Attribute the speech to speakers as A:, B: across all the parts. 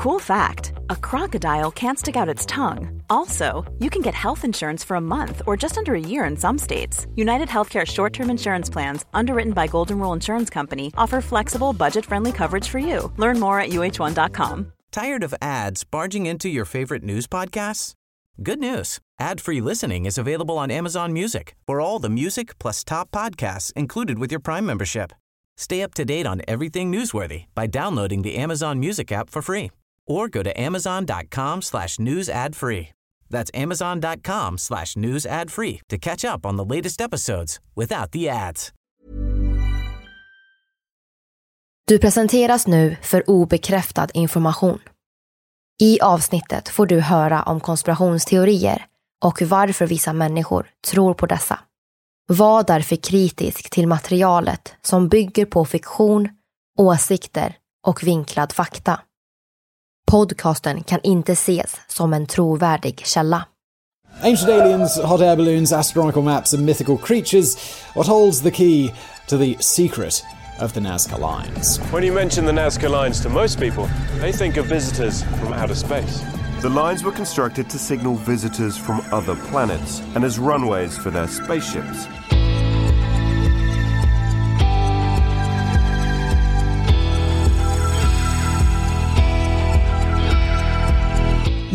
A: Cool fact a crocodile can't stick out its tongue. Also, you can get health insurance for a month or just under a year in some states. United Healthcare short term insurance plans, underwritten by Golden Rule Insurance Company, offer flexible, budget friendly coverage for you. Learn more at uh1.com.
B: Tired of ads barging into your favorite news podcasts? Good news ad free listening is available on Amazon Music for all the music plus top podcasts included with your Prime membership. Stay up to date on everything newsworthy by downloading the Amazon Music app for free or go to amazon.com slash news ad free. That's amazon.com slash news ad free to catch up on the latest episodes without the ads.
C: Du presenteras nu för obekräftad information. I avsnittet får du höra om konspirationsteorier och varför vissa människor tror på dessa. Var därför kritisk till materialet som bygger på fiktion, åsikter och vinklad fakta. Podcasten kan inte ses som en trovärdig källa.
D: Ancient aliens, hot air balloons, astronomical maps, and mythical creatures. What holds the key to the secret of the Nazca Lines?
E: When you mention the Nazca Lines to most people, they think of visitors from outer space.
F: The lines were constructed to signal visitors from other planets and as runways for their spaceships.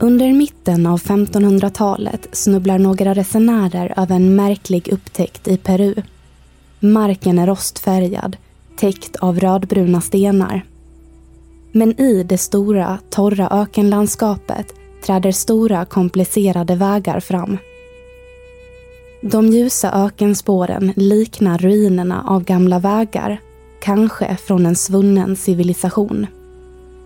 G: Under mitten av 1500-talet snubblar några resenärer över en märklig upptäckt i Peru. Marken är rostfärgad, täckt av rödbruna stenar. Men i det stora, torra ökenlandskapet träder stora, komplicerade vägar fram. De ljusa ökenspåren liknar ruinerna av gamla vägar, kanske från en svunnen civilisation.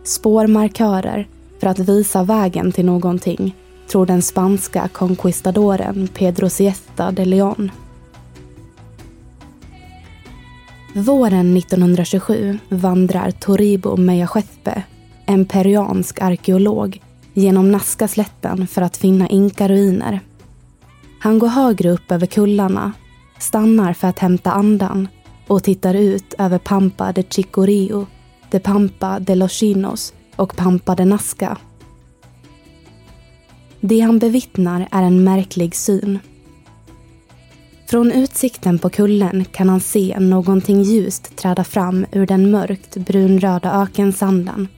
G: Spårmarkörer för att visa vägen till någonting, tror den spanska conquistadoren Pedro Siesta de León. Våren 1927 vandrar Toribo Meyachepe, en peruansk arkeolog, genom Nazca-slätten för att finna inkaruiner. Han går högre upp över kullarna, stannar för att hämta andan och tittar ut över Pampa de Chicorio, de Pampa de los Chinos och pampade naska. Nazca. Det han bevittnar är en märklig syn. Från utsikten på kullen kan han se någonting ljust träda fram ur den mörkt brunröda ökensanden.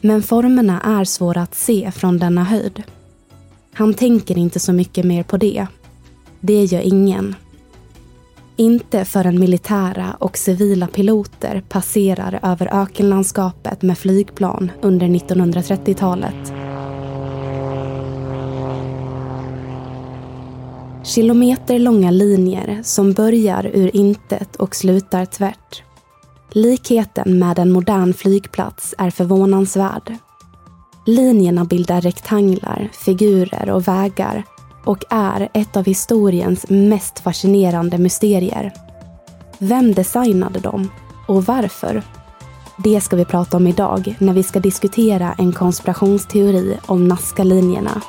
G: Men formerna är svåra att se från denna höjd. Han tänker inte så mycket mer på det. Det gör ingen. Inte förrän militära och civila piloter passerar över ökenlandskapet med flygplan under 1930-talet. Kilometerlånga linjer som börjar ur intet och slutar tvärt. Likheten med en modern flygplats är förvånansvärd. Linjerna bildar rektanglar, figurer och vägar och är ett av historiens mest fascinerande mysterier. Vem designade dem och varför? Det ska vi prata om idag när vi ska diskutera en konspirationsteori om Nazca-linjerna.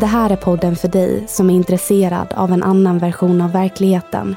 G: Det här är podden för dig som är intresserad av en annan version av verkligheten.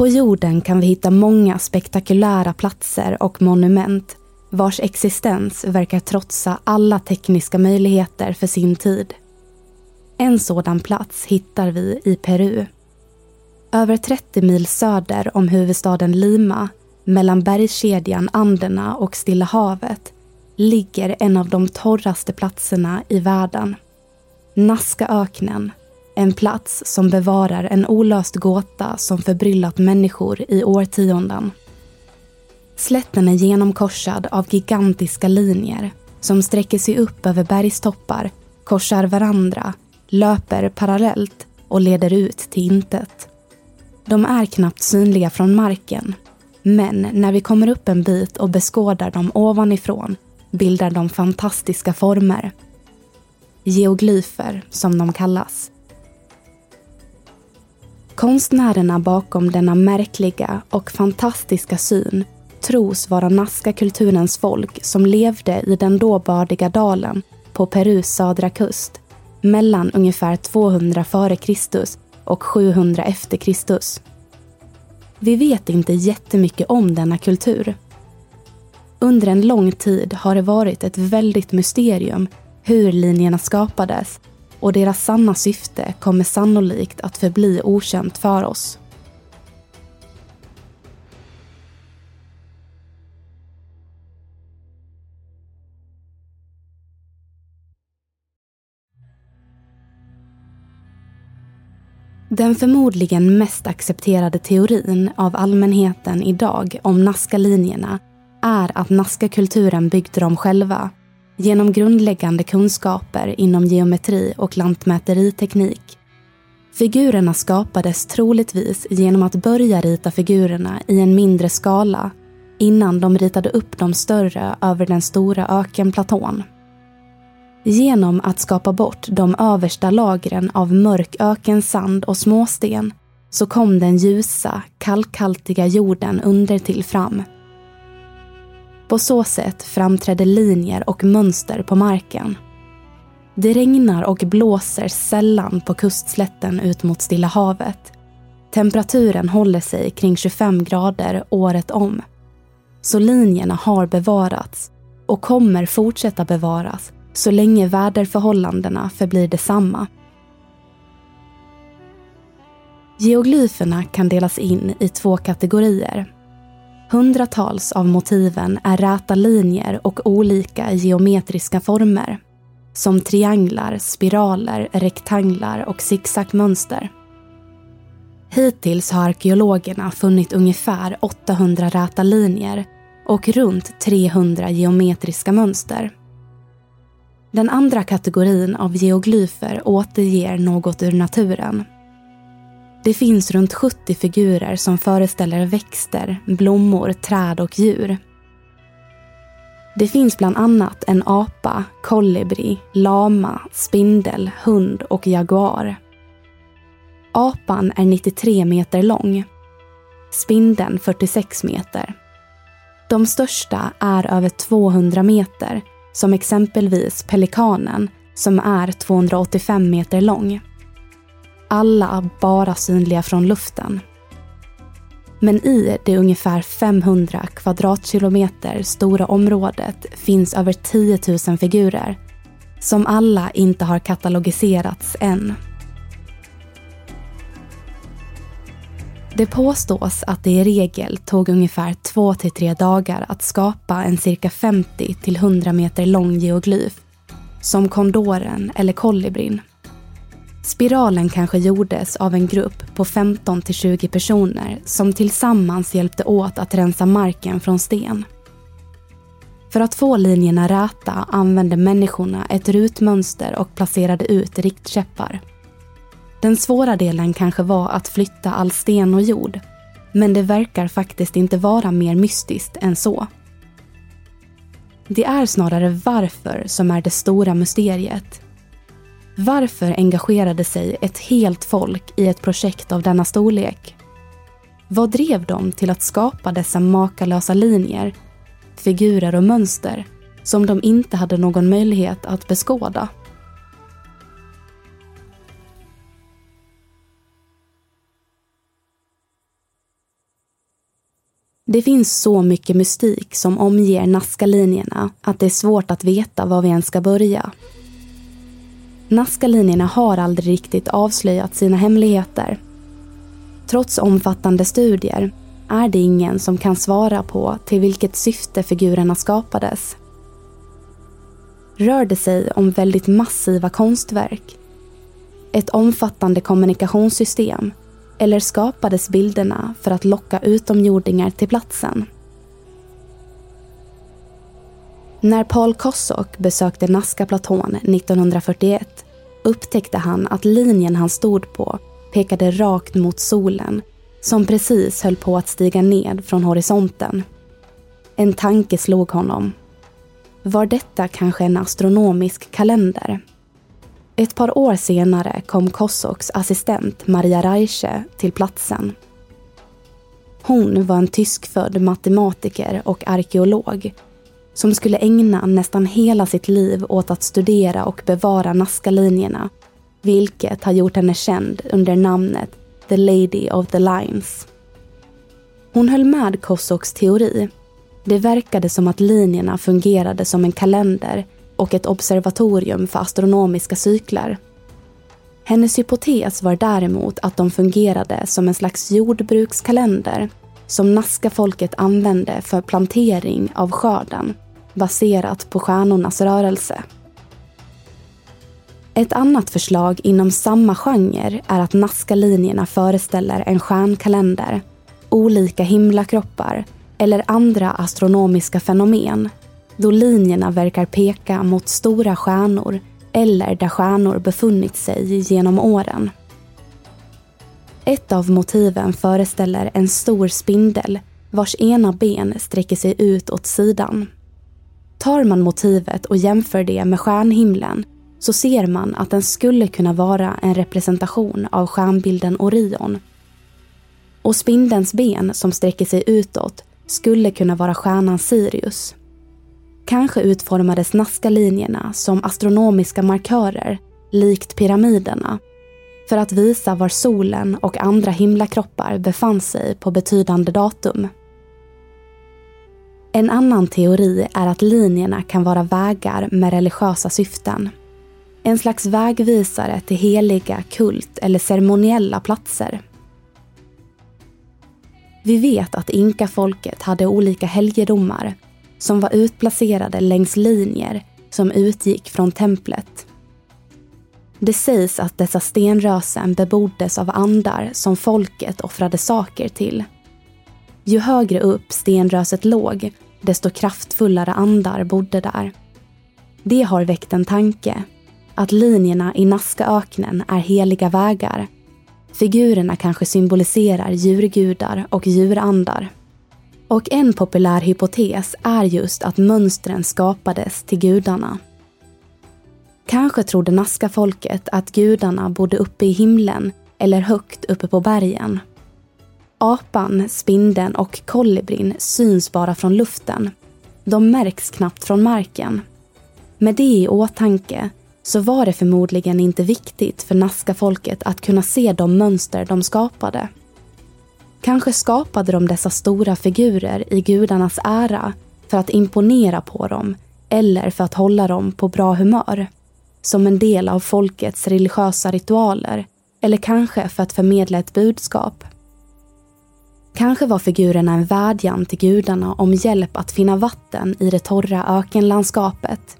G: På jorden kan vi hitta många spektakulära platser och monument vars existens verkar trotsa alla tekniska möjligheter för sin tid. En sådan plats hittar vi i Peru. Över 30 mil söder om huvudstaden Lima, mellan bergskedjan Anderna och Stilla havet, ligger en av de torraste platserna i världen. Nazcaöknen, en plats som bevarar en olöst gåta som förbryllat människor i årtionden. Slätten är genomkorsad av gigantiska linjer som sträcker sig upp över bergstoppar, korsar varandra, löper parallellt och leder ut till intet. De är knappt synliga från marken, men när vi kommer upp en bit och beskådar dem ovanifrån bildar de fantastiska former. Geoglyfer, som de kallas. Konstnärerna bakom denna märkliga och fantastiska syn tros vara Nazca-kulturens folk som levde i den då bördiga dalen på Perus södra kust mellan ungefär 200 f.Kr. och 700 e.Kr. Vi vet inte jättemycket om denna kultur. Under en lång tid har det varit ett väldigt mysterium hur linjerna skapades och deras sanna syfte kommer sannolikt att förbli okänt för oss. Den förmodligen mest accepterade teorin av allmänheten idag om Nazca-linjerna är att Nazca-kulturen byggde dem själva genom grundläggande kunskaper inom geometri och lantmäteriteknik. Figurerna skapades troligtvis genom att börja rita figurerna i en mindre skala innan de ritade upp de större över den stora ökenplatån. Genom att skapa bort de översta lagren av mörk ökensand och småsten så kom den ljusa, kalkhaltiga jorden undertill fram. På så sätt framträder linjer och mönster på marken. Det regnar och blåser sällan på kustslätten ut mot Stilla havet. Temperaturen håller sig kring 25 grader året om. Så linjerna har bevarats och kommer fortsätta bevaras så länge väderförhållandena förblir detsamma. Geoglyferna kan delas in i två kategorier. Hundratals av motiven är räta linjer och olika geometriska former. Som trianglar, spiraler, rektanglar och zigzagmönster. Hittills har arkeologerna funnit ungefär 800 räta linjer och runt 300 geometriska mönster. Den andra kategorin av geoglyfer återger något ur naturen. Det finns runt 70 figurer som föreställer växter, blommor, träd och djur. Det finns bland annat en apa, kolibri, lama, spindel, hund och jaguar. Apan är 93 meter lång. Spindeln 46 meter. De största är över 200 meter som exempelvis pelikanen som är 285 meter lång. Alla bara synliga från luften. Men i det ungefär 500 kvadratkilometer stora området finns över 10 000 figurer som alla inte har katalogiserats än. Det påstås att det i regel tog ungefär två till tre dagar att skapa en cirka 50 till 100 meter lång geoglyf, som kondoren eller kolibrin. Spiralen kanske gjordes av en grupp på 15 till 20 personer som tillsammans hjälpte åt att rensa marken från sten. För att få linjerna räta använde människorna ett rutmönster och placerade ut riktkäppar. Den svåra delen kanske var att flytta all sten och jord. Men det verkar faktiskt inte vara mer mystiskt än så. Det är snarare varför som är det stora mysteriet. Varför engagerade sig ett helt folk i ett projekt av denna storlek? Vad drev dem till att skapa dessa makalösa linjer, figurer och mönster som de inte hade någon möjlighet att beskåda? Det finns så mycket mystik som omger Nazca-linjerna att det är svårt att veta var vi ens ska börja. Nazcalinjerna har aldrig riktigt avslöjat sina hemligheter. Trots omfattande studier är det ingen som kan svara på till vilket syfte figurerna skapades. Rör det sig om väldigt massiva konstverk? Ett omfattande kommunikationssystem? Eller skapades bilderna för att locka utomjordingar till platsen? När Paul Kossock besökte Nazca-platån 1941 upptäckte han att linjen han stod på pekade rakt mot solen som precis höll på att stiga ned från horisonten. En tanke slog honom. Var detta kanske en astronomisk kalender? Ett par år senare kom Kossoks assistent Maria Reiche till platsen. Hon var en tyskfödd matematiker och arkeolog som skulle ägna nästan hela sitt liv åt att studera och bevara Nazca-linjerna, vilket har gjort henne känd under namnet The Lady of the Lines. Hon höll med Kossoks teori. Det verkade som att linjerna fungerade som en kalender och ett observatorium för astronomiska cykler. Hennes hypotes var däremot att de fungerade som en slags jordbrukskalender som Nazca-folket använde för plantering av skörden baserat på stjärnornas rörelse. Ett annat förslag inom samma genre är att Nazca-linjerna föreställer en stjärnkalender, olika himlakroppar eller andra astronomiska fenomen då linjerna verkar peka mot stora stjärnor eller där stjärnor befunnit sig genom åren. Ett av motiven föreställer en stor spindel vars ena ben sträcker sig ut åt sidan. Tar man motivet och jämför det med stjärnhimlen så ser man att den skulle kunna vara en representation av stjärnbilden Orion. Och spindelns ben som sträcker sig utåt skulle kunna vara stjärnan Sirius. Kanske utformades Nazca-linjerna som astronomiska markörer, likt pyramiderna, för att visa var solen och andra himlakroppar befann sig på betydande datum. En annan teori är att linjerna kan vara vägar med religiösa syften. En slags vägvisare till heliga, kult eller ceremoniella platser. Vi vet att inkafolket hade olika helgedomar som var utplacerade längs linjer som utgick från templet. Det sägs att dessa stenrösen beboddes av andar som folket offrade saker till. Ju högre upp stenröset låg, desto kraftfullare andar bodde där. Det har väckt en tanke, att linjerna i Nazcaöknen är heliga vägar. Figurerna kanske symboliserar djurgudar och djurandar. Och en populär hypotes är just att mönstren skapades till gudarna. Kanske trodde Nazca-folket att gudarna bodde uppe i himlen eller högt uppe på bergen. Apan, spindeln och kolibrin syns bara från luften. De märks knappt från marken. Med det i åtanke så var det förmodligen inte viktigt för Nazca-folket att kunna se de mönster de skapade. Kanske skapade de dessa stora figurer i gudarnas ära för att imponera på dem eller för att hålla dem på bra humör. Som en del av folkets religiösa ritualer eller kanske för att förmedla ett budskap. Kanske var figurerna en vädjan till gudarna om hjälp att finna vatten i det torra ökenlandskapet.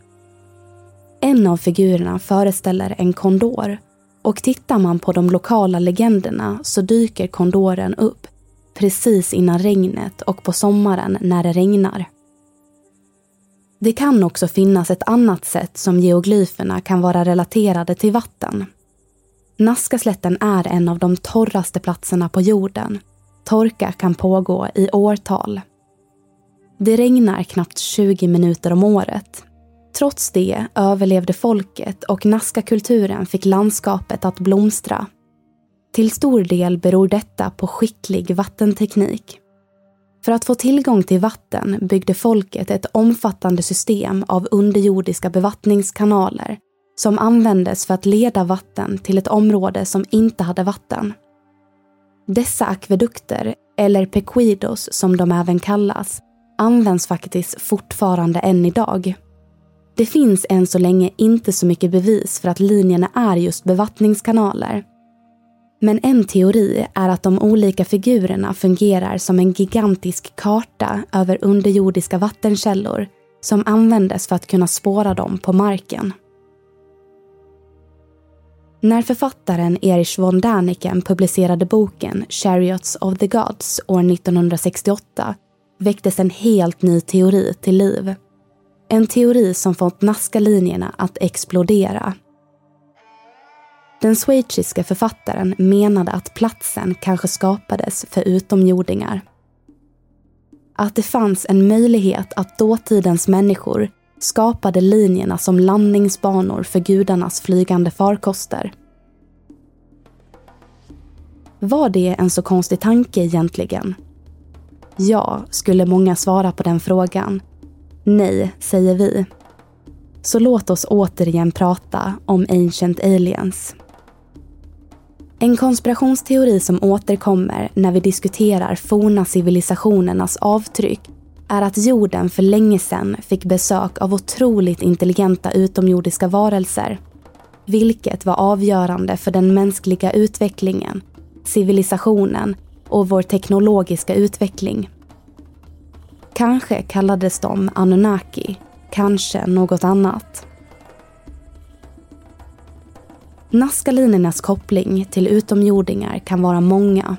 G: En av figurerna föreställer en kondor och tittar man på de lokala legenderna så dyker kondoren upp precis innan regnet och på sommaren när det regnar. Det kan också finnas ett annat sätt som geoglyferna kan vara relaterade till vatten. Nazcaslätten är en av de torraste platserna på jorden. Torka kan pågå i årtal. Det regnar knappt 20 minuter om året. Trots det överlevde folket och Nazca-kulturen fick landskapet att blomstra. Till stor del beror detta på skicklig vattenteknik. För att få tillgång till vatten byggde folket ett omfattande system av underjordiska bevattningskanaler som användes för att leda vatten till ett område som inte hade vatten. Dessa akvedukter, eller pequidos som de även kallas, används faktiskt fortfarande än idag. Det finns än så länge inte så mycket bevis för att linjerna är just bevattningskanaler. Men en teori är att de olika figurerna fungerar som en gigantisk karta över underjordiska vattenkällor som användes för att kunna spåra dem på marken. När författaren Erich von Däniken publicerade boken Chariots of the Gods år 1968 väcktes en helt ny teori till liv. En teori som fått Nazca-linjerna att explodera. Den schweiziska författaren menade att platsen kanske skapades för utomjordingar. Att det fanns en möjlighet att dåtidens människor skapade linjerna som landningsbanor för gudarnas flygande farkoster. Var det en så konstig tanke egentligen? Ja, skulle många svara på den frågan. Nej, säger vi. Så låt oss återigen prata om Ancient Aliens. En konspirationsteori som återkommer när vi diskuterar forna civilisationernas avtryck är att jorden för länge sedan fick besök av otroligt intelligenta utomjordiska varelser. Vilket var avgörande för den mänskliga utvecklingen, civilisationen och vår teknologiska utveckling. Kanske kallades de Anunnaki, kanske något annat. Naskalinernas koppling till utomjordingar kan vara många.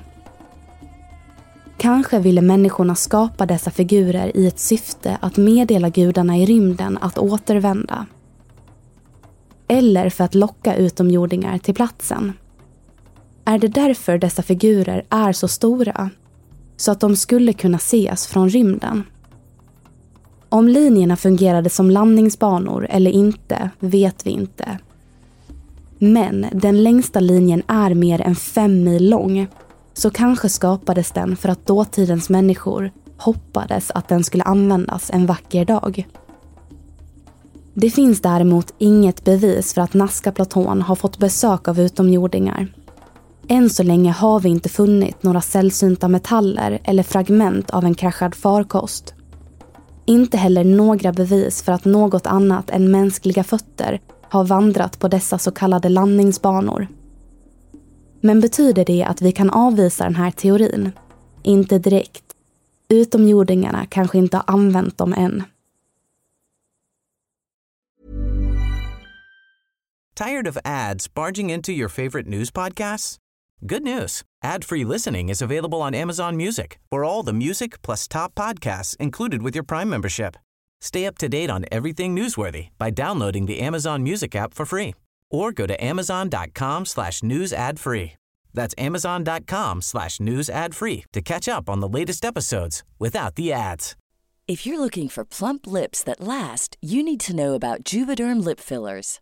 G: Kanske ville människorna skapa dessa figurer i ett syfte att meddela gudarna i rymden att återvända. Eller för att locka utomjordingar till platsen. Är det därför dessa figurer är så stora? Så att de skulle kunna ses från rymden? Om linjerna fungerade som landningsbanor eller inte vet vi inte. Men den längsta linjen är mer än fem mil lång. Så kanske skapades den för att dåtidens människor hoppades att den skulle användas en vacker dag. Det finns däremot inget bevis för att Nazca-platån har fått besök av utomjordingar. Än så länge har vi inte funnit några sällsynta metaller eller fragment av en kraschad farkost. Inte heller några bevis för att något annat än mänskliga fötter har vandrat på dessa så kallade landningsbanor. Men betyder det att vi kan avvisa den här teorin? Inte direkt. Utomjordingarna kanske inte har använt dem än.
B: Tired of ads barging into your favorite news podcasts? Good news. Ad-free listening is available on Amazon Music for all the music plus top podcasts included with your Prime membership. Stay up to date on everything newsworthy by downloading the Amazon Music app for free or go to amazon.com slash news ad free. That's amazon.com slash news ad free to catch up on the latest episodes without the ads.
H: If you're looking for plump lips that last, you need to know about Juvederm lip fillers.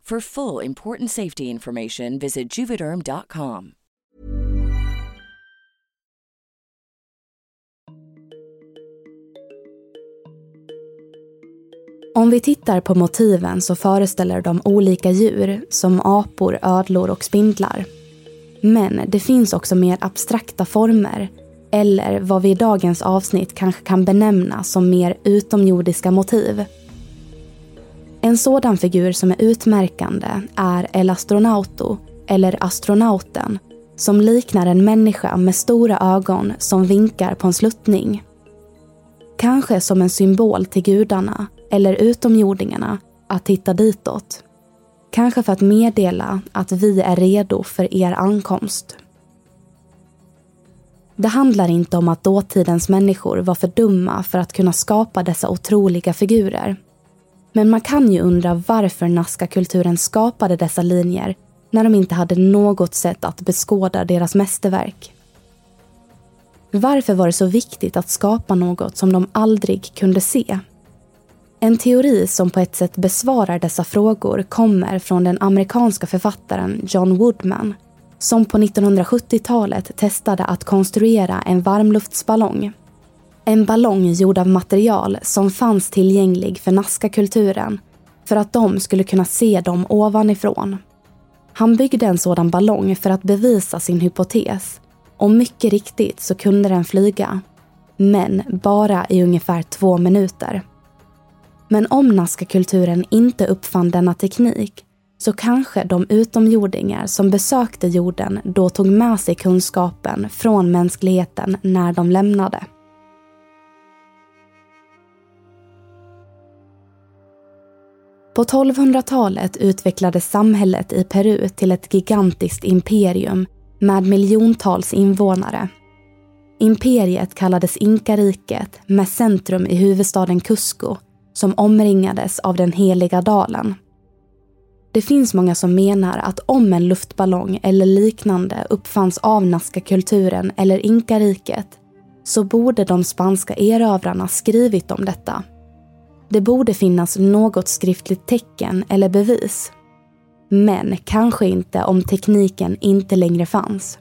H: For full important safety information, visit juvederm.com.
G: Om vi tittar på motiven så föreställer de olika djur som apor, ödlor och spindlar. Men det finns också mer abstrakta former eller vad vi i dagens avsnitt kanske kan benämna som mer utomjordiska motiv. En sådan figur som är utmärkande är El Astronauto, eller astronauten, som liknar en människa med stora ögon som vinkar på en sluttning. Kanske som en symbol till gudarna eller utomjordingarna att titta ditåt. Kanske för att meddela att vi är redo för er ankomst. Det handlar inte om att dåtidens människor var för dumma för att kunna skapa dessa otroliga figurer. Men man kan ju undra varför Nazca-kulturen skapade dessa linjer när de inte hade något sätt att beskåda deras mästerverk. Varför var det så viktigt att skapa något som de aldrig kunde se? En teori som på ett sätt besvarar dessa frågor kommer från den amerikanska författaren John Woodman som på 1970-talet testade att konstruera en varmluftsballong. En ballong gjord av material som fanns tillgänglig för Nazca-kulturen för att de skulle kunna se dem ovanifrån. Han byggde en sådan ballong för att bevisa sin hypotes och mycket riktigt så kunde den flyga. Men bara i ungefär två minuter. Men om Nazca-kulturen inte uppfann denna teknik så kanske de utomjordingar som besökte jorden då tog med sig kunskapen från mänskligheten när de lämnade. På 1200-talet utvecklades samhället i Peru till ett gigantiskt imperium med miljontals invånare. Imperiet kallades Inkariket med centrum i huvudstaden Cusco som omringades av den heliga dalen. Det finns många som menar att om en luftballong eller liknande uppfanns av Nazca-kulturen eller Inkariket så borde de spanska erövrarna skrivit om detta. Det borde finnas något skriftligt tecken eller bevis. Men kanske inte om tekniken inte längre fanns.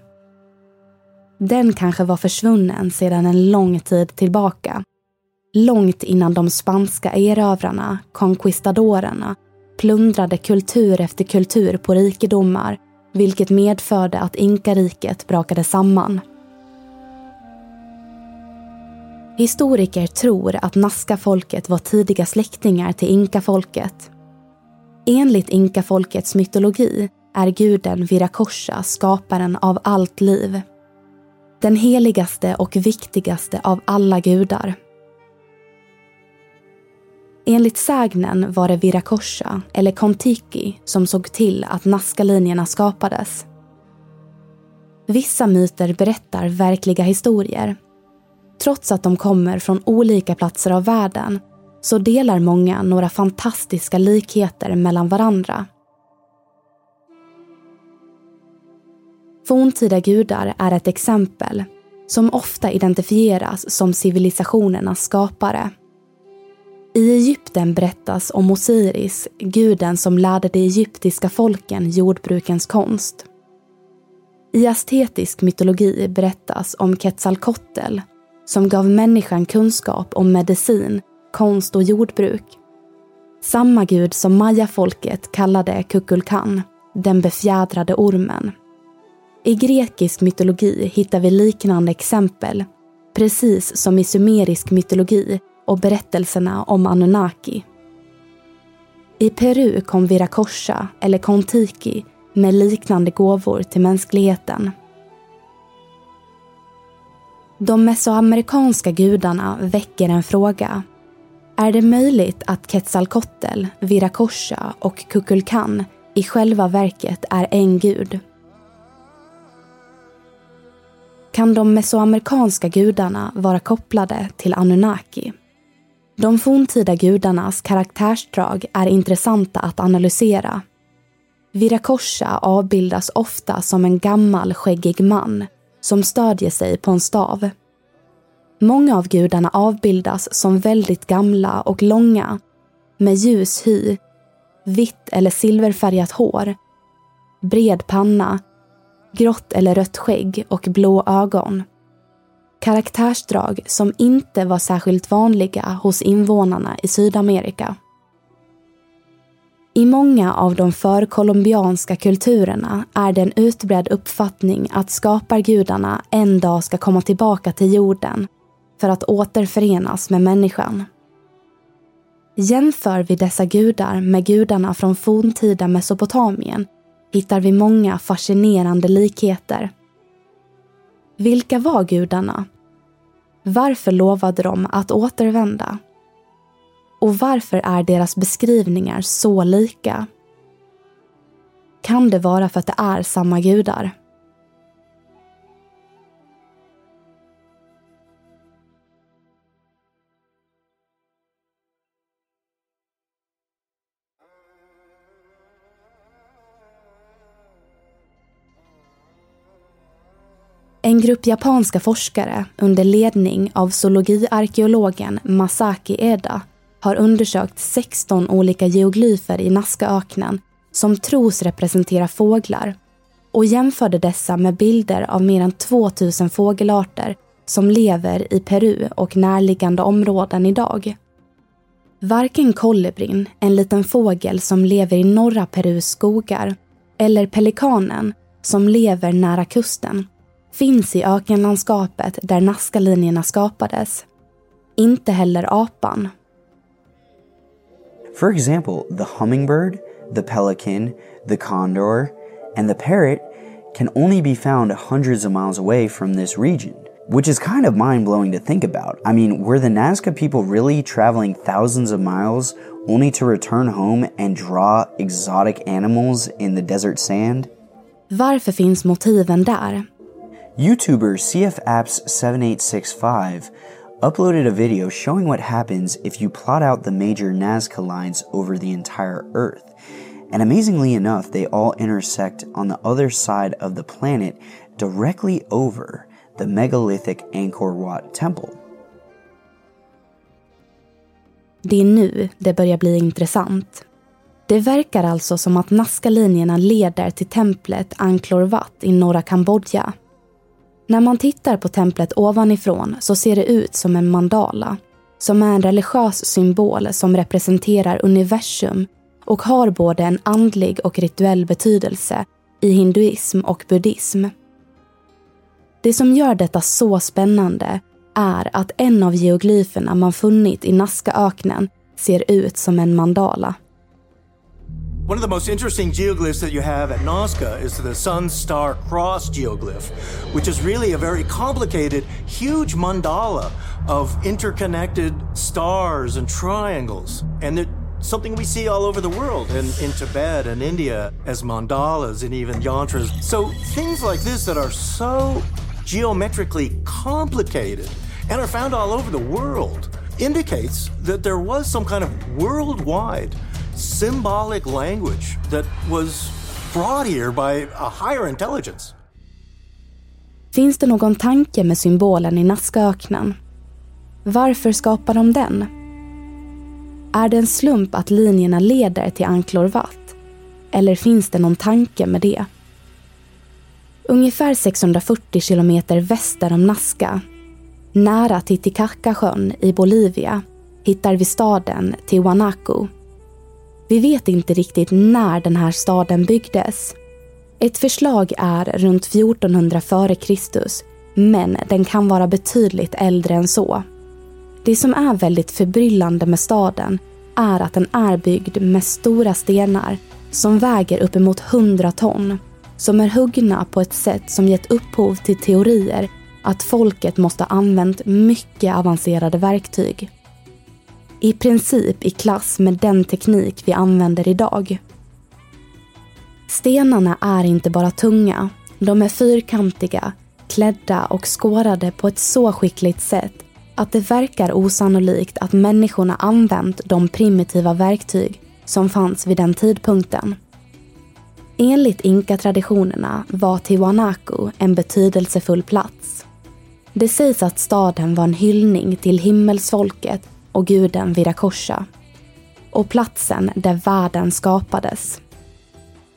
G: Den kanske var försvunnen sedan en lång tid tillbaka. Långt innan de spanska erövrarna, conquistadorerna, plundrade kultur efter kultur på rikedomar vilket medförde att inkariket brakade samman. Historiker tror att Nazca-folket var tidiga släktingar till inkafolket. Enligt inkafolkets mytologi är guden Viracocha skaparen av allt liv. Den heligaste och viktigaste av alla gudar. Enligt sägnen var det Viracocha, eller Kontiki, som såg till att Nazca-linjerna skapades. Vissa myter berättar verkliga historier. Trots att de kommer från olika platser av världen så delar många några fantastiska likheter mellan varandra. Forntida gudar är ett exempel som ofta identifieras som civilisationernas skapare. I Egypten berättas om Osiris, guden som lärde de egyptiska folken jordbrukens konst. I astetisk mytologi berättas om Quetzalcoatl som gav människan kunskap om medicin, konst och jordbruk. Samma gud som mayafolket kallade Kukulkan, den befjädrade ormen. I grekisk mytologi hittar vi liknande exempel, precis som i sumerisk mytologi och berättelserna om Anunnaki. I Peru kom Viracocha, eller Kontiki, med liknande gåvor till mänskligheten. De mesoamerikanska gudarna väcker en fråga. Är det möjligt att Quetzalcoatl, Viracocha och Kukulkan i själva verket är en gud? Kan de mesoamerikanska gudarna vara kopplade till Anunnaki? De forntida gudarnas karaktärsdrag är intressanta att analysera. Viracocha avbildas ofta som en gammal skäggig man som stödjer sig på en stav. Många av gudarna avbildas som väldigt gamla och långa med ljus hy, vitt eller silverfärgat hår, bred panna, grått eller rött skägg och blå ögon karaktärsdrag som inte var särskilt vanliga hos invånarna i Sydamerika. I många av de förkolumbianska kulturerna är det en utbredd uppfattning att skapargudarna en dag ska komma tillbaka till jorden för att återförenas med människan. Jämför vi dessa gudar med gudarna från forntida Mesopotamien hittar vi många fascinerande likheter vilka var gudarna? Varför lovade de att återvända? Och varför är deras beskrivningar så lika? Kan det vara för att det är samma gudar? En grupp japanska forskare under ledning av zoologiarkeologen Masaki Eda har undersökt 16 olika geoglyfer i Nazcaöknen som tros representera fåglar och jämförde dessa med bilder av mer än 2000 fågelarter som lever i Peru och närliggande områden idag. Varken kolibrin, en liten fågel som lever i norra Perus skogar, eller pelikanen, som lever nära kusten, finns i ökenlandskapet där Nazca-linjerna skapades. Inte heller apan.
I: For example, the hummingbird, the pelican, the condor, and the parrot can only be found hundreds of miles away from this region, which is kind of mind blowing to think about. I mean, were the Nazca people really traveling thousands of miles only to return home and draw exotic animals in the desert sand?
G: Varför finns motiven där?
I: YouTuber CFApps7865 uploaded a video showing what happens if you plot out the major Nazca lines over the entire Earth. And amazingly enough, they all intersect on the other side of the planet directly over the megalithic Angkor Wat temple.
G: Det är nu det börjar bli intressant. Det verkar alltså som att Nazca-linjerna leder till templet Angkor Wat i norra Kambodja när man tittar på templet ovanifrån så ser det ut som en mandala, som är en religiös symbol som representerar universum och har både en andlig och rituell betydelse i hinduism och buddhism. Det som gör detta så spännande är att en av geoglyferna man funnit i Nazcaöknen ser ut som en mandala.
J: One of the most interesting geoglyphs that you have at Nazca is the Sun Star Cross geoglyph, which is really a very complicated, huge mandala of interconnected stars and triangles. And it's something we see all over the world in, in Tibet and India as mandalas and even yantras. So things like this that are so geometrically complicated and are found all over the world indicates that there was some kind of worldwide symbolic language that was brought here by a higher intelligence.
G: Finns det någon tanke med symbolen i Nazcaöknen? Varför skapar de den? Är det en slump att linjerna leder till Angkor Wat? Eller finns det någon tanke med det? Ungefär 640 kilometer väster om Nazca, nära Titicacasjön i Bolivia, hittar vi staden Tiwanaku vi vet inte riktigt när den här staden byggdes. Ett förslag är runt 1400 f.Kr. men den kan vara betydligt äldre än så. Det som är väldigt förbryllande med staden är att den är byggd med stora stenar som väger uppemot 100 ton, som är huggna på ett sätt som gett upphov till teorier att folket måste ha använt mycket avancerade verktyg i princip i klass med den teknik vi använder idag. Stenarna är inte bara tunga, de är fyrkantiga, klädda och skårade på ett så skickligt sätt att det verkar osannolikt att människorna använt de primitiva verktyg som fanns vid den tidpunkten. Enligt inka-traditionerna var Tiwanaku en betydelsefull plats. Det sägs att staden var en hyllning till himmelsfolket och guden Viracocha och platsen där världen skapades.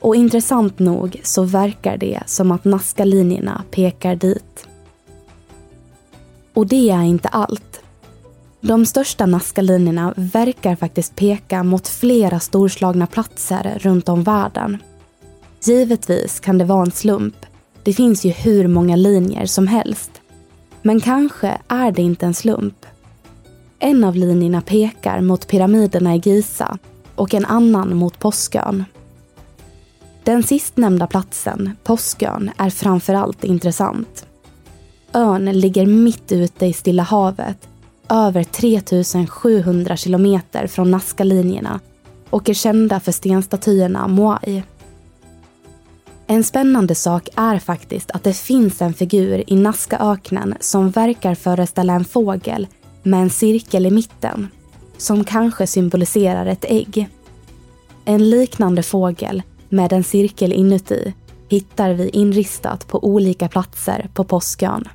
G: Och intressant nog så verkar det som att Nazca-linjerna pekar dit. Och det är inte allt. De största Nazca-linjerna verkar faktiskt peka mot flera storslagna platser runt om världen. Givetvis kan det vara en slump. Det finns ju hur många linjer som helst. Men kanske är det inte en slump. En av linjerna pekar mot pyramiderna i Giza och en annan mot Påskön. Den sistnämnda platsen, Påskön, är framförallt intressant. ön ligger mitt ute i Stilla havet, över 3700 kilometer från Nazca-linjerna och är kända för stenstatyerna Moai. En spännande sak är faktiskt att det finns en figur i Nazcaöknen som verkar föreställa en fågel med en cirkel i mitten, som kanske symboliserar ett ägg. En liknande fågel med en cirkel inuti hittar vi inristat på olika platser på Påskön.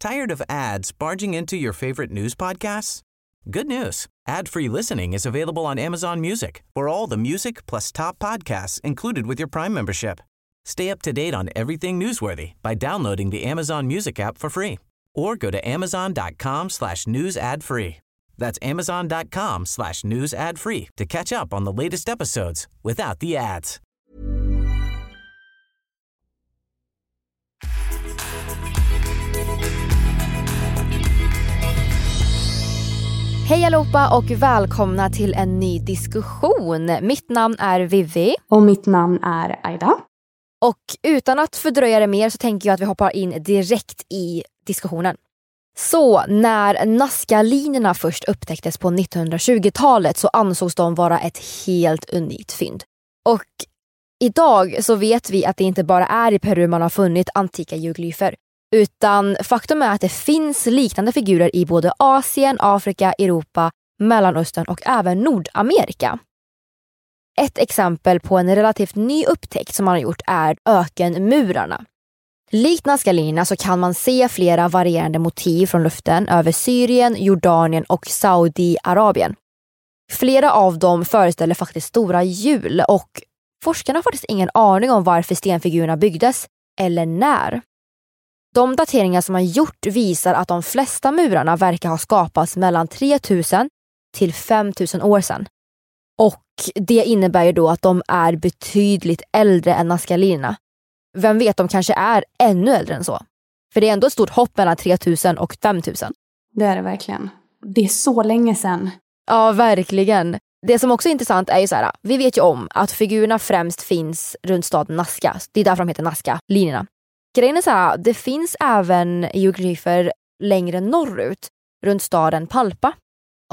B: Tired of ads barging into your favorite news podcasts? Good news. Ad-free listening is available on Amazon Music for all the music plus top podcasts included with your Prime membership. Stay up to date on everything newsworthy by downloading the Amazon Music app for free or go to amazon.com slash news ad free. That's amazon.com slash news ad free to catch up on the latest episodes without the ads.
C: Hej allihopa och välkomna till en ny diskussion. Mitt namn är Vivi.
G: Och mitt namn är Aida.
C: Och utan att fördröja det mer så tänker jag att vi hoppar in direkt i diskussionen. Så när naskalinerna först upptäcktes på 1920-talet så ansågs de vara ett helt unikt fynd. Och idag så vet vi att det inte bara är i Peru man har funnit antika geoglyfer. Utan faktum är att det finns liknande figurer i både Asien, Afrika, Europa, Mellanöstern och även Nordamerika. Ett exempel på en relativt ny upptäckt som man har gjort är ökenmurarna. Likt Nazca-linjerna så kan man se flera varierande motiv från luften över Syrien, Jordanien och Saudiarabien. Flera av dem föreställer faktiskt stora hjul och forskarna har faktiskt ingen aning om varför stenfigurerna byggdes eller när. De dateringar som man gjort visar att de flesta murarna verkar ha skapats mellan 3000 till 5000 år sedan. Och det innebär ju då att de är betydligt äldre än Nazca-linjerna. Vem vet, de kanske är ännu äldre än så. För det är ändå ett stort hopp mellan 3000 och 5000.
G: Det är det verkligen. Det är så länge sedan.
C: Ja, verkligen. Det som också är intressant är ju så här, vi vet ju om att figurerna främst finns runt staden Nazca. Det är därför de heter Nazca-linjerna. Grejen är så här, det finns även geoglyfer längre norrut, runt staden Palpa.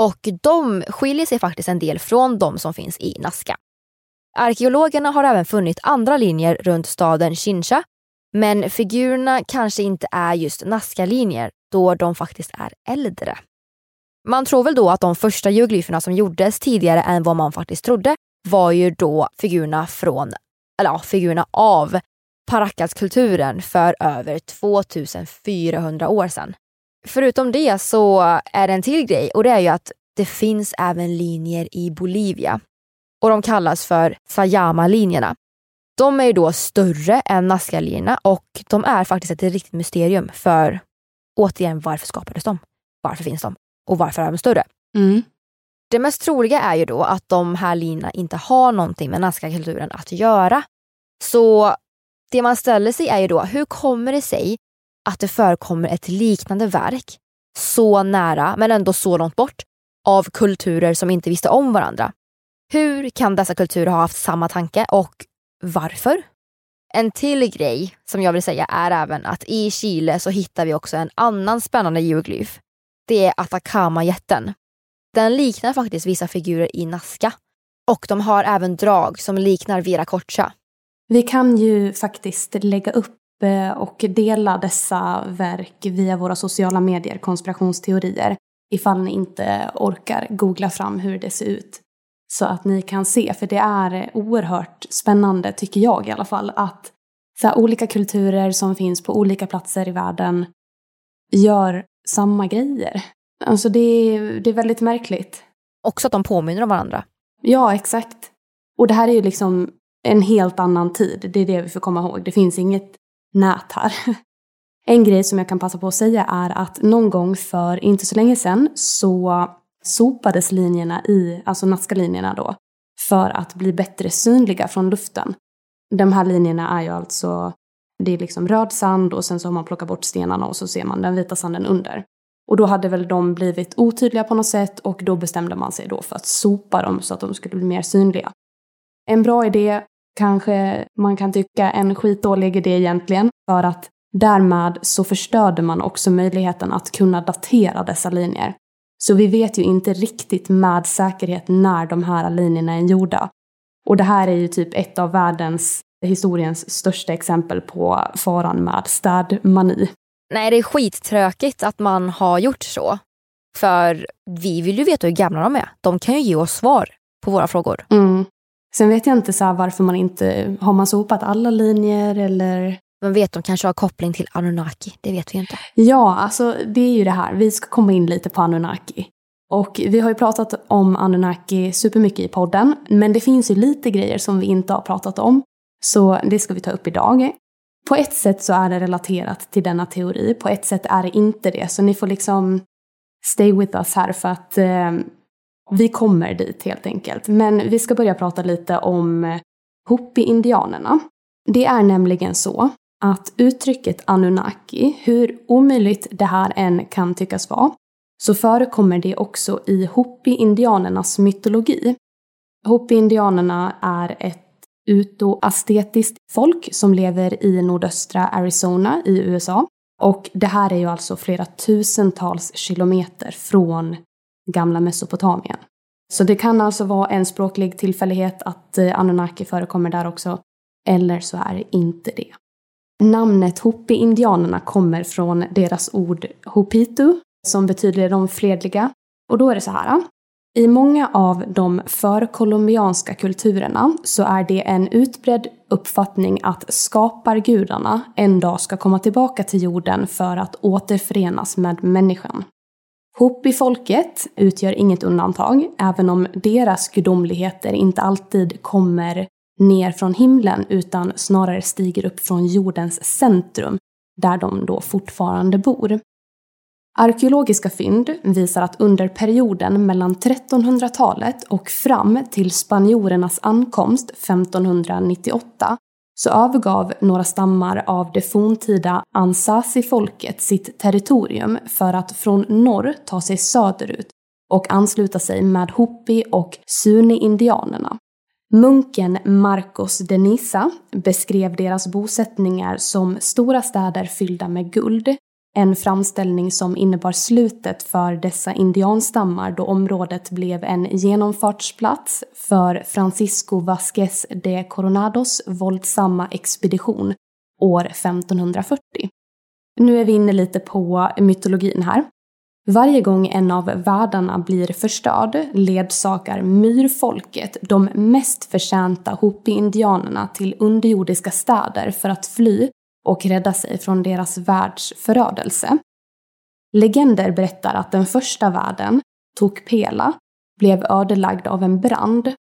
C: Och de skiljer sig faktiskt en del från de som finns i Nazca. Arkeologerna har även funnit andra linjer runt staden Chincha, men figurerna kanske inte är just Nazca-linjer då de faktiskt är äldre. Man tror väl då att de första geoglyferna som gjordes tidigare än vad man faktiskt trodde var ju då figurerna från, eller ja, figurerna av Paracaskulturen för över 2400 år sedan. Förutom det så är det en till grej och det är ju att det finns även linjer i Bolivia. Och de kallas för Sayama-linjerna. De är ju då större än Nazca-linjerna och de är faktiskt ett riktigt mysterium för återigen, varför skapades de? Varför finns de? Och varför är de större?
G: Mm.
C: Det mest troliga är ju då att de här linjerna inte har någonting med Nazca-kulturen att göra. Så det man ställer sig är ju då, hur kommer det sig att det förekommer ett liknande verk så nära men ändå så långt bort av kulturer som inte visste om varandra? Hur kan dessa kulturer ha haft samma tanke och varför? En till grej som jag vill säga är även att i Chile så hittar vi också en annan spännande geoglyf. Det är Atacama-jätten. Den liknar faktiskt vissa figurer i Nazca och de har även drag som liknar Viracocha.
G: Vi kan ju faktiskt lägga upp och dela dessa verk via våra sociala medier, konspirationsteorier, ifall ni inte orkar googla fram hur det ser ut. Så att ni kan se, för det är oerhört spännande, tycker jag i alla fall, att så här, olika kulturer som finns på olika platser i världen gör samma grejer. Alltså det är, det är väldigt märkligt.
C: Också att de påminner om varandra.
G: Ja, exakt. Och det här är ju liksom en helt annan tid. Det är det vi får komma ihåg. Det finns inget nät här. En grej som jag kan passa på att säga är att någon gång för inte så länge sedan så sopades linjerna i, alltså Nazca-linjerna då, för att bli bättre synliga från luften. De här linjerna är ju alltså, det är liksom röd sand och sen så har man plockat bort stenarna och så ser man den vita sanden under. Och då hade väl de blivit otydliga på något sätt och då bestämde man sig då för att sopa dem så att de skulle bli mer synliga.
K: En bra idé, kanske man kan tycka en skitdålig idé egentligen, för att därmed så förstörde man också möjligheten att kunna datera dessa linjer. Så vi vet ju inte riktigt med säkerhet när de här linjerna är gjorda. Och det här är ju typ ett av världens, historiens största exempel på faran med städmani.
C: Nej, det är skittråkigt att man har gjort så. För vi vill ju veta hur gamla de är. De kan ju ge oss svar på våra frågor.
K: Mm. Sen vet jag inte så varför man inte, har man sopat alla linjer eller?
C: Man vet de kanske har koppling till Anunnaki, det vet vi inte.
K: Ja, alltså det är ju det här, vi ska komma in lite på Anunnaki. Och vi har ju pratat om Anunnaki supermycket i podden, men det finns ju lite grejer som vi inte har pratat om. Så det ska vi ta upp idag. På ett sätt så är det relaterat till denna teori, på ett sätt är det inte det. Så ni får liksom stay with us här för att eh, vi kommer dit helt enkelt. Men vi ska börja prata lite om Hopi-indianerna. Det är nämligen så att uttrycket Anunnaki, hur omöjligt det här än kan tyckas vara, så förekommer det också i Hopi-indianernas mytologi. Hopi-indianerna är ett utoastetiskt folk som lever i nordöstra Arizona i USA. Och det här är ju alltså flera tusentals kilometer från gamla Mesopotamien. Så det kan alltså vara en språklig tillfällighet att eh, Anunnaki förekommer där också, eller så är det inte det. Namnet Hopi-indianerna kommer från deras ord Hopitu, som betyder de fredliga. Och då är det så här. I många av de förkolumbianska kulturerna så är det en utbredd uppfattning att skapargudarna en dag ska komma tillbaka till jorden för att återförenas med människan. Hopi-folket utgör inget undantag, även om deras gudomligheter inte alltid kommer ner från himlen utan snarare stiger upp från jordens centrum, där de då fortfarande bor. Arkeologiska fynd visar att under perioden mellan 1300-talet och fram till spanjorernas ankomst 1598 så övergav några stammar av det forntida Ansasi-folket sitt territorium för att från norr ta sig söderut och ansluta sig med Hopi och Suni-indianerna. Munken Marcos de Nisa beskrev deras bosättningar som stora städer fyllda med guld, en framställning som innebar slutet för dessa indianstammar då området blev en genomfartsplats för Francisco Vasquez de Coronados våldsamma expedition år 1540. Nu är vi inne lite på mytologin här. Varje gång en av världarna blir förstörd ledsakar myrfolket de mest förtjänta Hopi-indianerna till underjordiska städer för att fly och rädda sig från deras världs förödelse. Legender berättar att den första världen, Tokpela, blev ödelagd av en brand.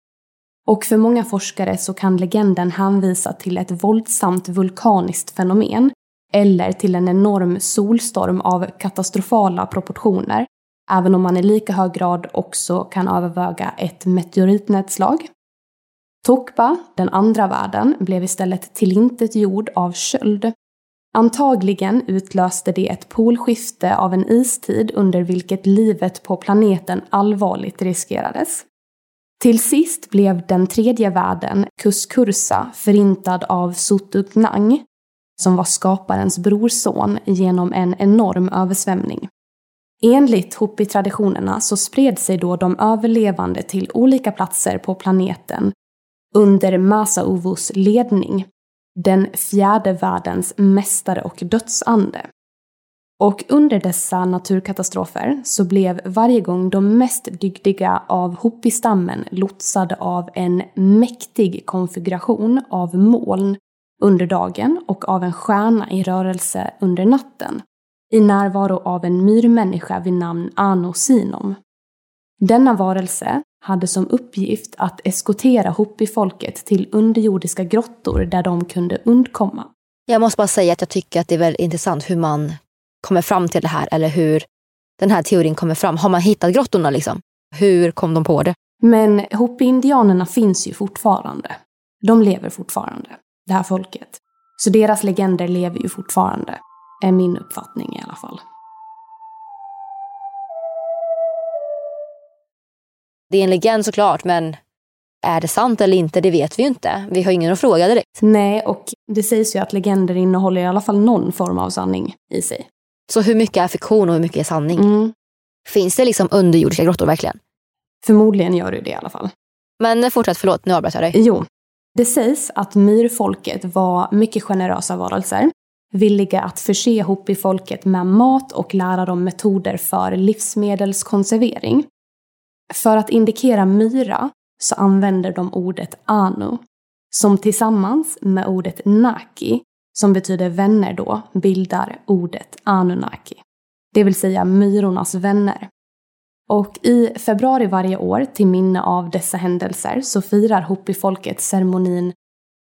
K: Och för många forskare så kan legenden hänvisa till ett våldsamt vulkaniskt fenomen eller till en enorm solstorm av katastrofala proportioner, även om man i lika hög grad också kan överväga ett meteoritnedslag. Tokba, den andra världen, blev istället tillintetgjord av köld. Antagligen utlöste det ett polskifte av en istid under vilket livet på planeten allvarligt riskerades. Till sist blev den tredje världen, Kuskursa, förintad av Sotugnang, som var skaparens brorson genom en enorm översvämning. Enligt Hopi-traditionerna så spred sig då de överlevande till olika platser på planeten under Masa-Uvus ledning, den fjärde världens mästare och dödsande. Och under dessa naturkatastrofer så blev varje gång de mest dygdiga av Hopi-stammen lotsade av en mäktig konfiguration av moln under dagen och av en stjärna i rörelse under natten i närvaro av en myrmänniska vid namn Anosinom. Denna varelse hade som uppgift att eskortera Hopi-folket till underjordiska grottor där de kunde undkomma.
C: Jag måste bara säga att jag tycker att det är väldigt intressant hur man kommer fram till det här eller hur den här teorin kommer fram. Har man hittat grottorna liksom? Hur kom de på det?
K: Men Hopi-indianerna finns ju fortfarande. De lever fortfarande, det här folket. Så deras legender lever ju fortfarande, är min uppfattning i alla fall.
C: Det är en legend såklart, men är det sant eller inte? Det vet vi ju inte. Vi har ingen att fråga direkt.
K: Nej, och det sägs ju att legender innehåller i alla fall någon form av sanning i sig.
C: Så hur mycket är fiktion och hur mycket är sanning?
K: Mm.
C: Finns det liksom underjordiska grottor verkligen?
K: Förmodligen gör det det i alla fall.
C: Men fortsätt, förlåt, nu avbröt jag dig.
K: Jo, det sägs att myrfolket var mycket generösa varelser, villiga att förse Hopi-folket med mat och lära dem metoder för livsmedelskonservering. För att indikera myra så använder de ordet anu, som tillsammans med ordet naki, som betyder vänner då, bildar ordet anunnaki. Det vill säga myrornas vänner. Och i februari varje år, till minne av dessa händelser, så firar Hopi-folket ceremonin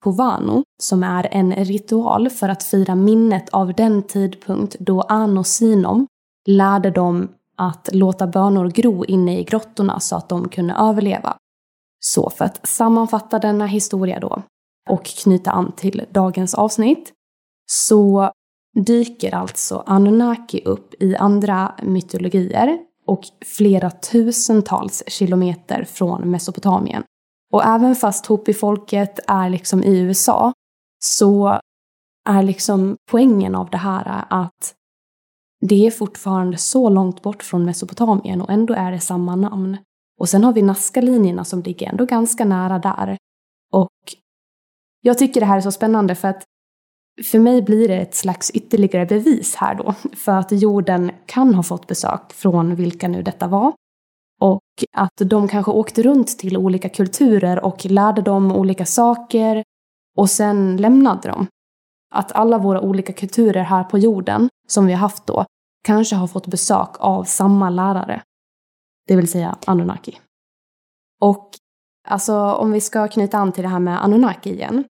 K: Hovano, som är en ritual för att fira minnet av den tidpunkt då Ano Sinom lärde dem att låta bönor gro inne i grottorna så att de kunde överleva. Så för att sammanfatta denna historia då och knyta an till dagens avsnitt så dyker alltså Anunnaki upp i andra mytologier och flera tusentals kilometer från Mesopotamien. Och även fast Hopi-folket är liksom i USA så är liksom poängen av det här att det är fortfarande så långt bort från Mesopotamien och ändå är det samma namn. Och sen har vi Nazca-linjerna som ligger ändå ganska nära där. Och jag tycker det här är så spännande för att för mig blir det ett slags ytterligare bevis här då för att jorden kan ha fått besök från vilka nu detta var. Och att de kanske åkte runt till olika kulturer och lärde dem olika saker och sen lämnade dem. Att alla våra olika kulturer här på jorden som vi har haft då kanske har fått besök av samma lärare. Det vill säga Anunnaki. Och alltså om vi ska knyta an till det här med Anunnaki igen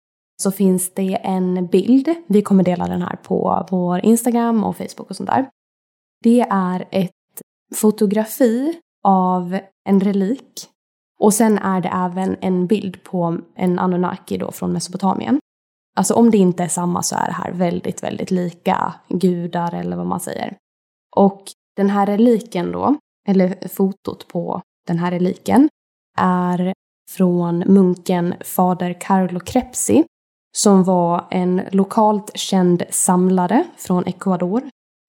K: så finns det en bild. Vi kommer dela den här på vår Instagram och Facebook och sånt där. Det är ett fotografi av en relik. Och sen är det även en bild på en Anunnaki då från Mesopotamien. Alltså om det inte är samma så är det här väldigt, väldigt lika gudar eller vad man säger. Och den här reliken då, eller fotot på den här reliken, är från munken fader Carlo Crepsi som var en lokalt känd samlare från Ecuador.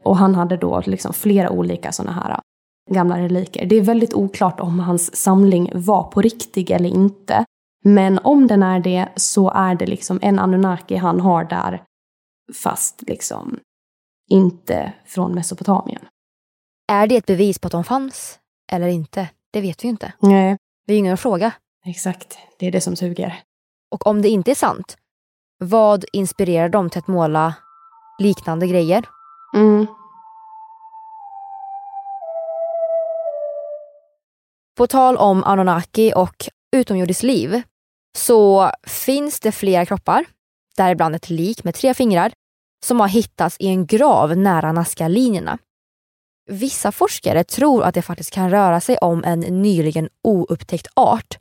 K: Och han hade då liksom flera olika sådana här äh, gamla reliker. Det är väldigt oklart om hans samling var på riktigt eller inte. Men om den är det så är det liksom en Anunnaki han har där fast liksom inte från Mesopotamien.
C: Är det ett bevis på att de fanns eller inte? Det vet vi ju inte.
K: Nej.
C: Vi är ingen att fråga.
K: Exakt, det är det som suger.
C: Och om det inte är sant, vad inspirerar dem till att måla liknande grejer?
K: Mm.
C: På tal om Anunnaki och utomjordiskt liv så finns det flera kroppar, däribland ett lik med tre fingrar, som har hittats i en grav nära Nazca-linjerna. Vissa forskare tror att det faktiskt kan röra sig om en nyligen oupptäckt art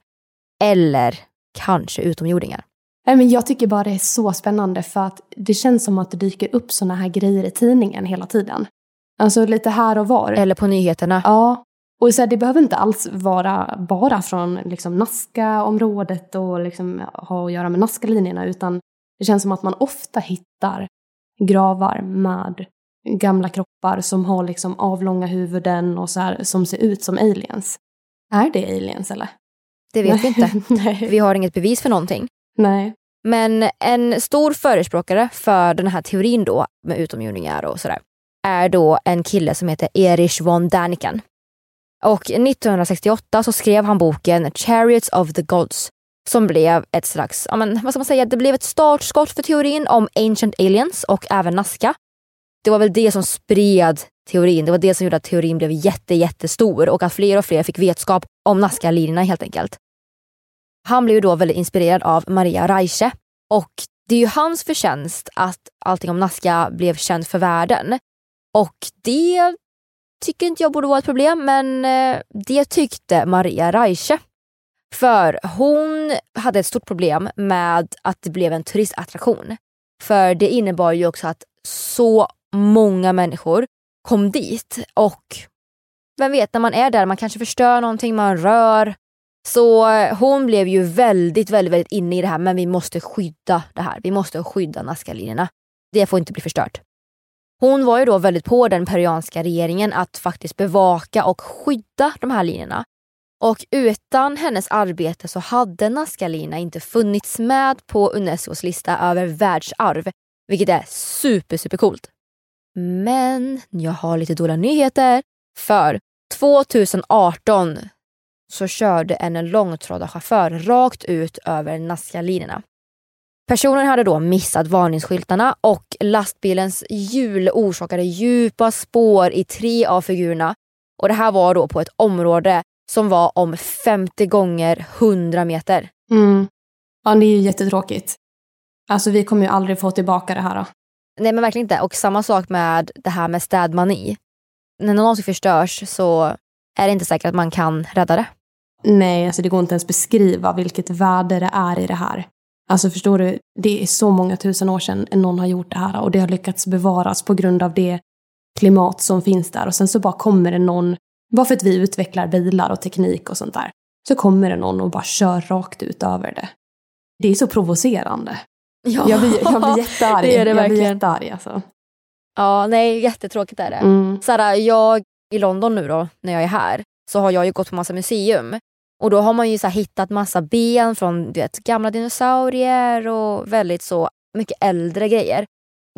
C: eller kanske utomjordingar.
K: jag tycker bara det är så spännande för att det känns som att det dyker upp såna här grejer i tidningen hela tiden. Alltså lite här och var.
C: Eller på nyheterna.
K: Ja. Och så här, det behöver inte alls vara bara från liksom, Nazca-området och liksom, ha att göra med Nazca-linjerna utan det känns som att man ofta hittar gravar med gamla kroppar som har liksom avlånga huvuden och så här, som ser ut som aliens. Är det aliens eller?
C: Det vet vi inte. Vi har inget bevis för någonting.
K: Nej.
C: Men en stor förespråkare för den här teorin då med utomjordingar och sådär är då en kille som heter Erich von Däniken. Och 1968 så skrev han boken Chariots of the Gods som blev ett slags, ja men vad ska man säga, det blev ett startskott för teorin om Ancient Aliens och även Nazca. Det var väl det som spred teorin, det var det som gjorde att teorin blev jätte, jättestor och att fler och fler fick vetskap om Nazca-linjerna helt enkelt. Han blev då väldigt inspirerad av Maria Reiche och det är ju hans förtjänst att allting om Nazca blev känt för världen. Och det tycker inte jag borde vara ett problem, men eh, det tyckte Maria Reiche. För hon hade ett stort problem med att det blev en turistattraktion. För det innebar ju också att så många människor kom dit och vem vet, när man är där, man kanske förstör någonting, man rör Så hon blev ju väldigt, väldigt, väldigt inne i det här men vi måste skydda det här. Vi måste skydda Nazca-linjerna. Det får inte bli förstört. Hon var ju då väldigt på den peruanska regeringen att faktiskt bevaka och skydda de här linjerna. Och utan hennes arbete så hade Naskalina inte funnits med på Unescos lista över världsarv, vilket är super, super coolt. Men jag har lite dåliga nyheter. För 2018 så körde en långtradarchaufför rakt ut över Nazca-linjerna. Personen hade då missat varningsskyltarna och lastbilens hjul orsakade djupa spår i tre av figurerna. Och det här var då på ett område som var om 50 gånger 100 meter.
K: Mm. Ja, det är ju jättetråkigt. Alltså vi kommer ju aldrig få tillbaka det här. Då.
C: Nej men verkligen inte. Och samma sak med det här med städmani. När någonting förstörs så är det inte säkert att man kan rädda det.
K: Nej, alltså det går inte ens beskriva vilket värde det är i det här. Alltså förstår du, det är så många tusen år sedan någon har gjort det här och det har lyckats bevaras på grund av det klimat som finns där. Och sen så bara kommer det någon, bara för att vi utvecklar bilar och teknik och sånt där, så kommer det någon och bara kör rakt ut över det. Det är så provocerande. Ja. Jag, blir, jag blir jättearg.
C: Det är det
K: jag
C: verkligen.
K: blir jättearg alltså.
C: Ja, nej jättetråkigt är det.
K: Mm.
C: Såhär, jag i London nu då, när jag är här, så har jag ju gått på massa museum. Och då har man ju så hittat massa ben från du vet, gamla dinosaurier och väldigt så mycket äldre grejer.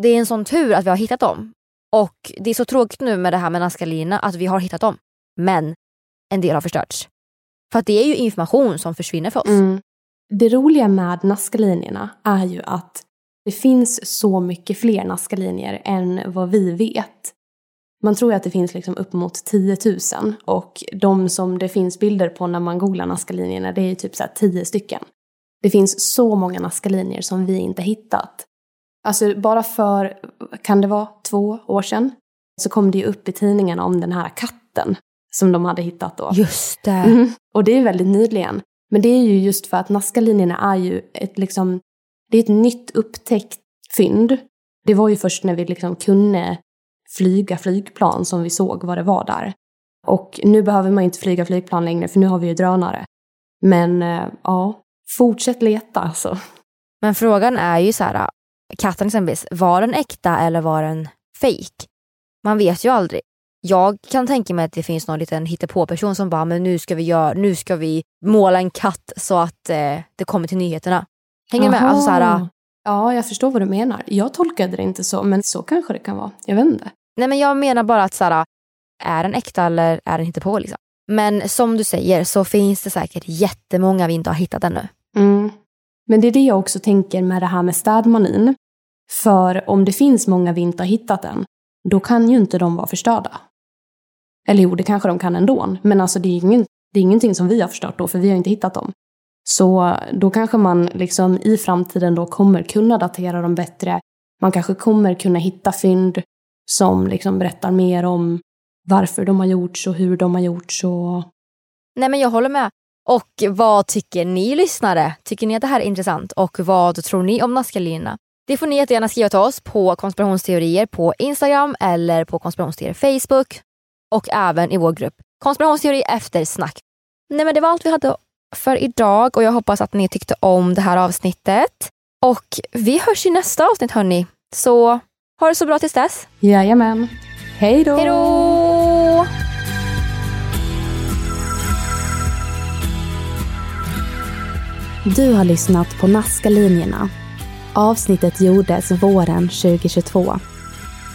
C: Det är en sån tur att vi har hittat dem. Och det är så tråkigt nu med det här med Nazca-linjerna att vi har hittat dem. Men en del har förstörts. För att det är ju information som försvinner för oss.
K: Mm. Det roliga med naskalinjerna är ju att det finns så mycket fler naskalinjer än vad vi vet. Man tror ju att det finns liksom uppemot 10 000 och de som det finns bilder på när man googlar naskalinjerna det är ju typ så här 10 stycken. Det finns så många naskalinjer som vi inte hittat. Alltså bara för, kan det vara två år sedan, så kom det ju upp i tidningarna om den här katten som de hade hittat då.
C: Just det.
K: Mm. Och det är väldigt nyligen. Men det är ju just för att Nazca-linjerna är ju ett liksom, det är ett nytt upptäckt fynd. Det var ju först när vi liksom kunde flyga flygplan som vi såg vad det var där. Och nu behöver man inte flyga flygplan längre för nu har vi ju drönare. Men eh, ja, fortsätt leta alltså.
C: Men frågan är ju så här, katten exempelvis, var den äkta eller var den fake? Man vet ju aldrig. Jag kan tänka mig att det finns någon liten hittepå-person som bara, men nu ska vi, göra, nu ska vi måla en katt så att eh, det kommer till nyheterna. Hänger du med? Alltså, så här,
K: ja, jag förstår vad du menar. Jag tolkade det inte så, men så kanske det kan vara. Jag vet inte.
C: Nej men jag menar bara att så här, är den äkta eller är den hittepå liksom? Men som du säger så finns det säkert jättemånga vi inte har hittat ännu.
K: Mm. Men det är det jag också tänker med det här med städmanin. För om det finns många vi inte har hittat än, då kan ju inte de vara förstörda. Eller jo, det kanske de kan ändå. Men alltså det är, ingen, det är ingenting som vi har förstört då, för vi har inte hittat dem. Så då kanske man liksom i framtiden då kommer kunna datera dem bättre. Man kanske kommer kunna hitta fynd som liksom berättar mer om varför de har gjorts och hur de har gjorts. Och...
C: Nej men jag håller med. Och vad tycker ni lyssnare? Tycker ni att det här är intressant? Och vad tror ni om Nazca-linjerna? Det får ni jättegärna skriva till oss på konspirationsteorier på Instagram eller på konspirationsteorier Facebook och även i vår grupp konspirationsteori efter snack. Nej men det var allt vi hade för idag och jag hoppas att ni tyckte om det här avsnittet. Och vi hörs i nästa avsnitt hörni. Så ha det så bra tills dess.
K: Jajamän. Hej då!
C: Hej då!
K: Du har lyssnat på Nazca-linjerna. Avsnittet gjordes våren 2022.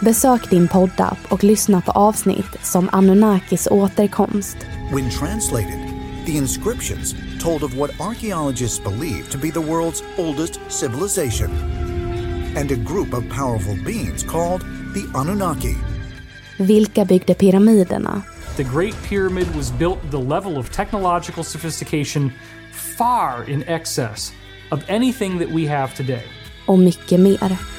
K: Besök din poddapp och lyssna på avsnitt som Anunnakis återkomst.
L: When translated, the inscriptions told of what archaeologists believe to be the world's oldest civilization and a group of powerful beings called the Anunnaki.
K: Vilka byggde pyramiderna?
M: The Great Pyramid was built at the level of technological sophistication far in excess of anything that we have today.
G: Och mycket mer.